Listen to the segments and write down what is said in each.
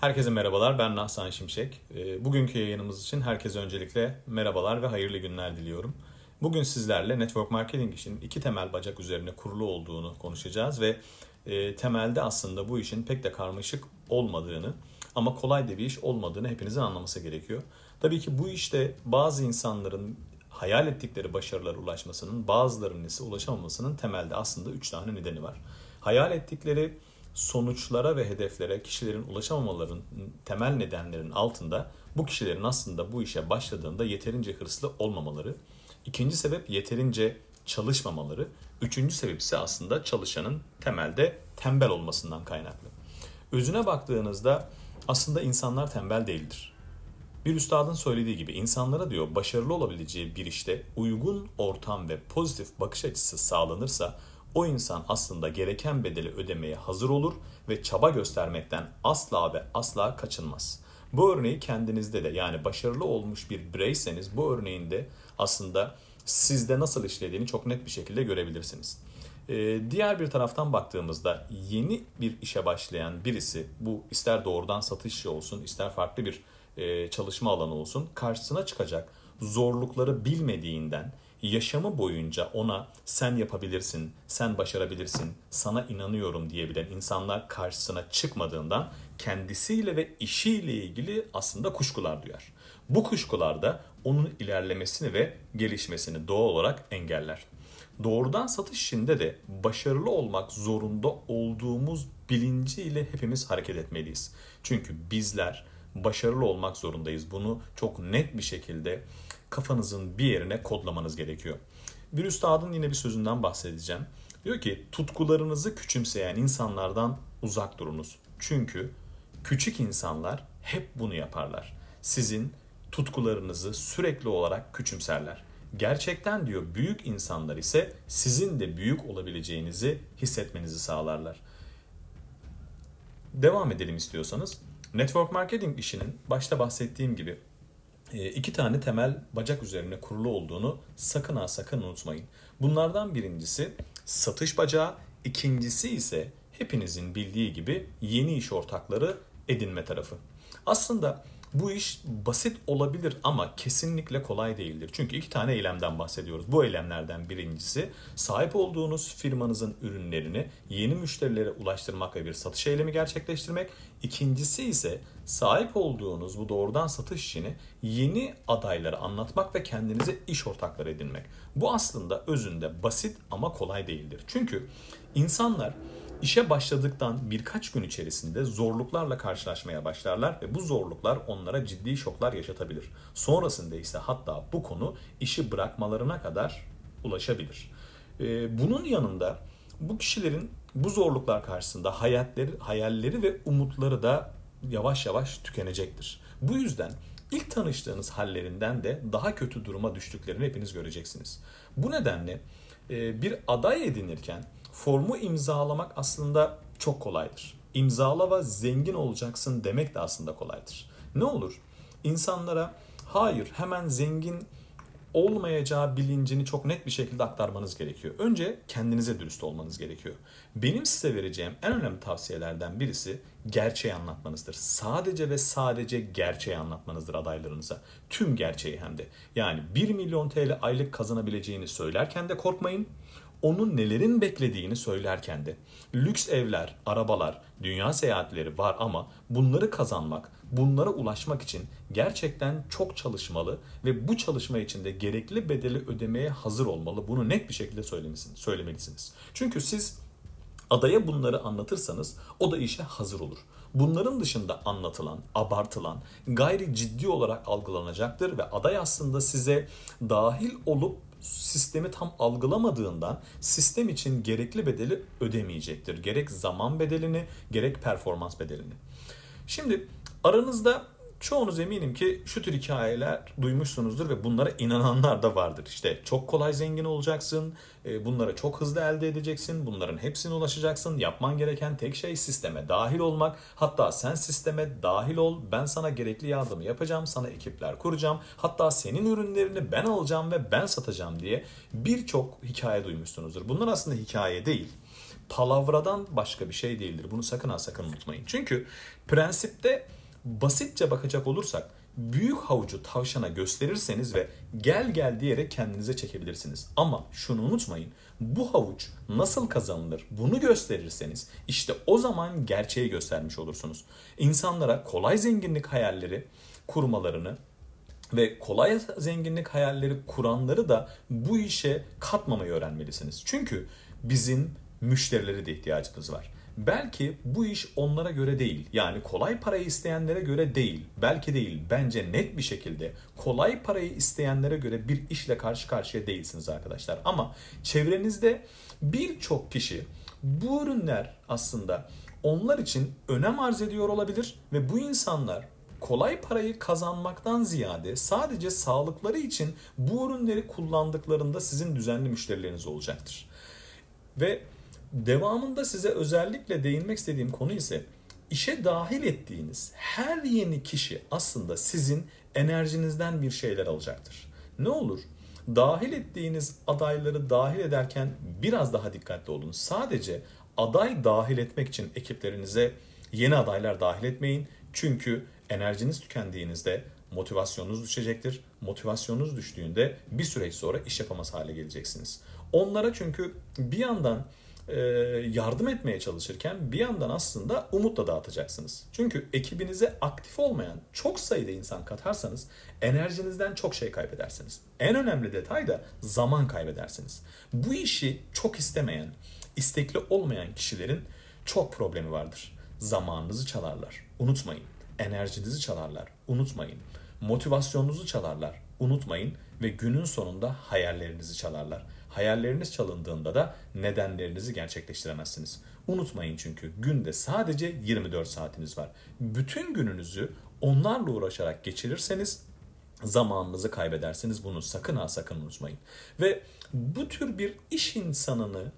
Herkese merhabalar, ben Nahsan Şimşek. Ee, bugünkü yayınımız için herkese öncelikle merhabalar ve hayırlı günler diliyorum. Bugün sizlerle network marketing işinin iki temel bacak üzerine kurulu olduğunu konuşacağız ve e, temelde aslında bu işin pek de karmaşık olmadığını ama kolay da bir iş olmadığını hepinizin anlaması gerekiyor. Tabii ki bu işte bazı insanların hayal ettikleri başarılara ulaşmasının, bazılarının ise ulaşamamasının temelde aslında üç tane nedeni var. Hayal ettikleri sonuçlara ve hedeflere kişilerin ulaşamamalarının temel nedenlerinin altında bu kişilerin aslında bu işe başladığında yeterince hırslı olmamaları. İkinci sebep yeterince çalışmamaları. Üçüncü sebep ise aslında çalışanın temelde tembel olmasından kaynaklı. Özüne baktığınızda aslında insanlar tembel değildir. Bir üstadın söylediği gibi insanlara diyor başarılı olabileceği bir işte uygun ortam ve pozitif bakış açısı sağlanırsa o insan aslında gereken bedeli ödemeye hazır olur ve çaba göstermekten asla ve asla kaçınmaz. Bu örneği kendinizde de yani başarılı olmuş bir bireyseniz bu örneğin de aslında sizde nasıl işlediğini çok net bir şekilde görebilirsiniz. Ee, diğer bir taraftan baktığımızda yeni bir işe başlayan birisi bu ister doğrudan satış olsun ister farklı bir e, çalışma alanı olsun karşısına çıkacak zorlukları bilmediğinden yaşamı boyunca ona sen yapabilirsin, sen başarabilirsin, sana inanıyorum diyebilen insanlar karşısına çıkmadığından kendisiyle ve işiyle ilgili aslında kuşkular duyar. Bu kuşkular da onun ilerlemesini ve gelişmesini doğal olarak engeller. Doğrudan satış işinde de başarılı olmak zorunda olduğumuz bilinciyle hepimiz hareket etmeliyiz. Çünkü bizler başarılı olmak zorundayız. Bunu çok net bir şekilde kafanızın bir yerine kodlamanız gerekiyor. Bir üstadın yine bir sözünden bahsedeceğim. Diyor ki tutkularınızı küçümseyen insanlardan uzak durunuz. Çünkü küçük insanlar hep bunu yaparlar. Sizin tutkularınızı sürekli olarak küçümserler. Gerçekten diyor büyük insanlar ise sizin de büyük olabileceğinizi hissetmenizi sağlarlar. Devam edelim istiyorsanız. Network marketing işinin başta bahsettiğim gibi iki tane temel bacak üzerine kurulu olduğunu sakın ha sakın unutmayın. Bunlardan birincisi satış bacağı, ikincisi ise hepinizin bildiği gibi yeni iş ortakları edinme tarafı. Aslında bu iş basit olabilir ama kesinlikle kolay değildir. Çünkü iki tane eylemden bahsediyoruz. Bu eylemlerden birincisi sahip olduğunuz firmanızın ürünlerini yeni müşterilere ulaştırmak ve bir satış eylemi gerçekleştirmek. İkincisi ise sahip olduğunuz bu doğrudan satış işini yeni adaylara anlatmak ve kendinize iş ortakları edinmek. Bu aslında özünde basit ama kolay değildir. Çünkü insanlar İşe başladıktan birkaç gün içerisinde zorluklarla karşılaşmaya başlarlar ve bu zorluklar onlara ciddi şoklar yaşatabilir. Sonrasında ise hatta bu konu işi bırakmalarına kadar ulaşabilir. Ee, bunun yanında bu kişilerin bu zorluklar karşısında hayalleri, hayalleri ve umutları da yavaş yavaş tükenecektir. Bu yüzden ilk tanıştığınız hallerinden de daha kötü duruma düştüklerini hepiniz göreceksiniz. Bu nedenle e, bir aday edinirken formu imzalamak aslında çok kolaydır. İmzala ve zengin olacaksın demek de aslında kolaydır. Ne olur? İnsanlara hayır hemen zengin olmayacağı bilincini çok net bir şekilde aktarmanız gerekiyor. Önce kendinize dürüst olmanız gerekiyor. Benim size vereceğim en önemli tavsiyelerden birisi gerçeği anlatmanızdır. Sadece ve sadece gerçeği anlatmanızdır adaylarınıza. Tüm gerçeği hem de. Yani 1 milyon TL aylık kazanabileceğini söylerken de korkmayın onun nelerin beklediğini söylerken de lüks evler, arabalar, dünya seyahatleri var ama bunları kazanmak, bunlara ulaşmak için gerçekten çok çalışmalı ve bu çalışma için de gerekli bedeli ödemeye hazır olmalı. Bunu net bir şekilde söylemelisiniz. Çünkü siz adaya bunları anlatırsanız o da işe hazır olur. Bunların dışında anlatılan, abartılan, gayri ciddi olarak algılanacaktır ve aday aslında size dahil olup sistemi tam algılamadığından sistem için gerekli bedeli ödemeyecektir. Gerek zaman bedelini, gerek performans bedelini. Şimdi aranızda çoğunuz eminim ki şu tür hikayeler duymuşsunuzdur ve bunlara inananlar da vardır. İşte çok kolay zengin olacaksın, e, bunları çok hızlı elde edeceksin, bunların hepsine ulaşacaksın. Yapman gereken tek şey sisteme dahil olmak. Hatta sen sisteme dahil ol, ben sana gerekli yardımı yapacağım, sana ekipler kuracağım. Hatta senin ürünlerini ben alacağım ve ben satacağım diye birçok hikaye duymuşsunuzdur. Bunlar aslında hikaye değil palavradan başka bir şey değildir. Bunu sakın ha sakın unutmayın. Çünkü prensipte basitçe bakacak olursak büyük havucu tavşana gösterirseniz ve gel gel diyerek kendinize çekebilirsiniz. Ama şunu unutmayın. Bu havuç nasıl kazanılır bunu gösterirseniz işte o zaman gerçeği göstermiş olursunuz. İnsanlara kolay zenginlik hayalleri kurmalarını ve kolay zenginlik hayalleri kuranları da bu işe katmamayı öğrenmelisiniz. Çünkü bizim müşterilere de ihtiyacımız var. Belki bu iş onlara göre değil. Yani kolay parayı isteyenlere göre değil. Belki değil. Bence net bir şekilde kolay parayı isteyenlere göre bir işle karşı karşıya değilsiniz arkadaşlar. Ama çevrenizde birçok kişi bu ürünler aslında onlar için önem arz ediyor olabilir ve bu insanlar kolay parayı kazanmaktan ziyade sadece sağlıkları için bu ürünleri kullandıklarında sizin düzenli müşterileriniz olacaktır. Ve devamında size özellikle değinmek istediğim konu ise işe dahil ettiğiniz her yeni kişi aslında sizin enerjinizden bir şeyler alacaktır. Ne olur? Dahil ettiğiniz adayları dahil ederken biraz daha dikkatli olun. Sadece aday dahil etmek için ekiplerinize yeni adaylar dahil etmeyin. Çünkü enerjiniz tükendiğinizde motivasyonunuz düşecektir. Motivasyonunuz düştüğünde bir süreç sonra iş yapamaz hale geleceksiniz. Onlara çünkü bir yandan yardım etmeye çalışırken bir yandan aslında umutla dağıtacaksınız. Çünkü ekibinize aktif olmayan çok sayıda insan katarsanız enerjinizden çok şey kaybedersiniz. En önemli detay da zaman kaybedersiniz. Bu işi çok istemeyen, istekli olmayan kişilerin çok problemi vardır. Zamanınızı çalarlar. Unutmayın. Enerjinizi çalarlar. Unutmayın. Motivasyonunuzu çalarlar. Unutmayın ve günün sonunda hayallerinizi çalarlar. Hayalleriniz çalındığında da nedenlerinizi gerçekleştiremezsiniz. Unutmayın çünkü günde sadece 24 saatiniz var. Bütün gününüzü onlarla uğraşarak geçirirseniz zamanınızı kaybedersiniz. Bunu sakın ha sakın unutmayın. Ve bu tür bir iş insanını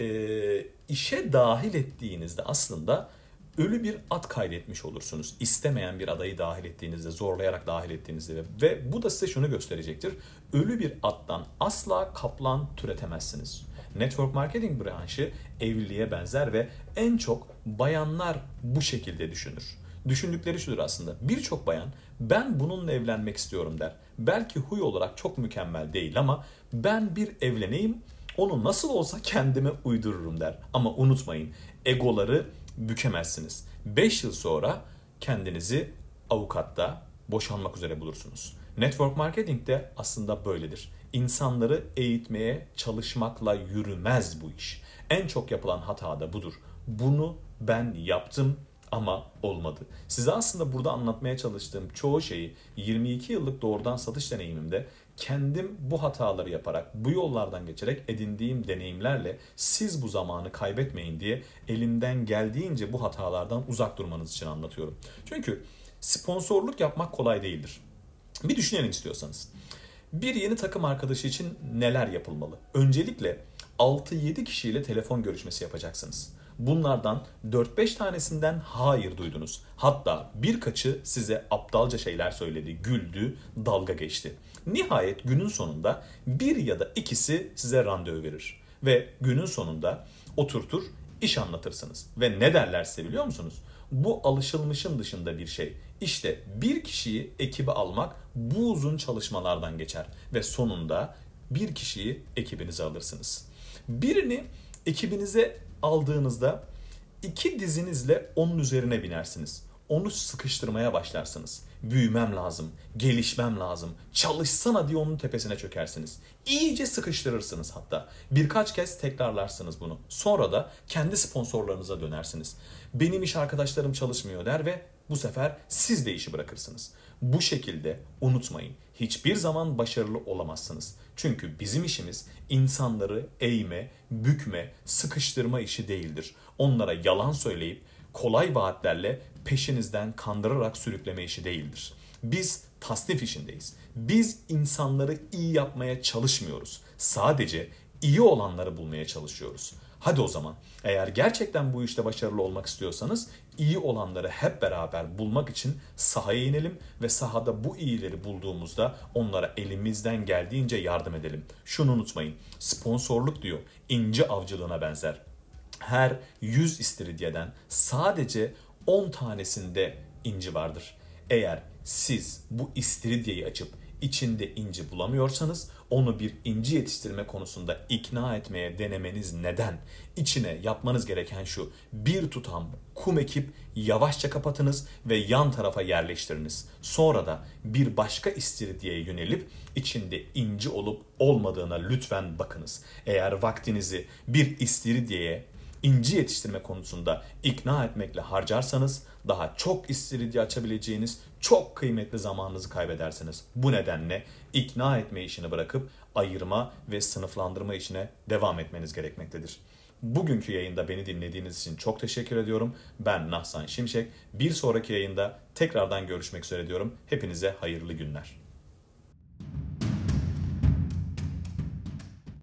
e, işe dahil ettiğinizde aslında ölü bir at kaydetmiş olursunuz. İstemeyen bir adayı dahil ettiğinizde, zorlayarak dahil ettiğinizde ve bu da size şunu gösterecektir. Ölü bir attan asla kaplan türetemezsiniz. Network marketing branşı evliliğe benzer ve en çok bayanlar bu şekilde düşünür. Düşündükleri şudur aslında. Birçok bayan ben bununla evlenmek istiyorum der. Belki huy olarak çok mükemmel değil ama ben bir evleneyim onu nasıl olsa kendime uydururum der. Ama unutmayın egoları bükemezsiniz. 5 yıl sonra kendinizi avukatta boşanmak üzere bulursunuz. Network marketing de aslında böyledir. İnsanları eğitmeye çalışmakla yürümez bu iş. En çok yapılan hata da budur. Bunu ben yaptım ama olmadı. Size aslında burada anlatmaya çalıştığım çoğu şeyi 22 yıllık doğrudan satış deneyimimde kendim bu hataları yaparak, bu yollardan geçerek edindiğim deneyimlerle siz bu zamanı kaybetmeyin diye elimden geldiğince bu hatalardan uzak durmanız için anlatıyorum. Çünkü sponsorluk yapmak kolay değildir. Bir düşünelim istiyorsanız. Bir yeni takım arkadaşı için neler yapılmalı? Öncelikle 6-7 kişiyle telefon görüşmesi yapacaksınız. Bunlardan 4-5 tanesinden hayır duydunuz. Hatta birkaçı size aptalca şeyler söyledi, güldü, dalga geçti. Nihayet günün sonunda bir ya da ikisi size randevu verir. Ve günün sonunda oturtur, iş anlatırsınız. Ve ne derlerse biliyor musunuz? Bu alışılmışın dışında bir şey. İşte bir kişiyi ekibe almak bu uzun çalışmalardan geçer. Ve sonunda bir kişiyi ekibinize alırsınız. Birini ekibinize aldığınızda iki dizinizle onun üzerine binersiniz. Onu sıkıştırmaya başlarsınız. Büyümem lazım, gelişmem lazım, çalışsana diye onun tepesine çökersiniz. İyice sıkıştırırsınız hatta. Birkaç kez tekrarlarsınız bunu. Sonra da kendi sponsorlarınıza dönersiniz. Benim iş arkadaşlarım çalışmıyor der ve bu sefer siz de işi bırakırsınız. Bu şekilde unutmayın. Hiçbir zaman başarılı olamazsınız. Çünkü bizim işimiz insanları eğme, bükme, sıkıştırma işi değildir. Onlara yalan söyleyip kolay vaatlerle peşinizden kandırarak sürükleme işi değildir. Biz tasnif işindeyiz. Biz insanları iyi yapmaya çalışmıyoruz. Sadece iyi olanları bulmaya çalışıyoruz. Hadi o zaman eğer gerçekten bu işte başarılı olmak istiyorsanız iyi olanları hep beraber bulmak için sahaya inelim ve sahada bu iyileri bulduğumuzda onlara elimizden geldiğince yardım edelim. Şunu unutmayın. Sponsorluk diyor ince avcılığına benzer. her 100 istiridyeden sadece 10 tanesinde inci vardır. Eğer siz bu istiridyeyi açıp içinde inci bulamıyorsanız onu bir inci yetiştirme konusunda ikna etmeye denemeniz neden? İçine yapmanız gereken şu. Bir tutam kum ekip yavaşça kapatınız ve yan tarafa yerleştiriniz. Sonra da bir başka istiridyeye yönelip içinde inci olup olmadığına lütfen bakınız. Eğer vaktinizi bir istiridyeye inci yetiştirme konusunda ikna etmekle harcarsanız daha çok istiridye açabileceğiniz çok kıymetli zamanınızı kaybedersiniz. Bu nedenle ikna etme işini bırakıp ayırma ve sınıflandırma işine devam etmeniz gerekmektedir. Bugünkü yayında beni dinlediğiniz için çok teşekkür ediyorum. Ben Nahsan Şimşek. Bir sonraki yayında tekrardan görüşmek üzere diyorum. Hepinize hayırlı günler.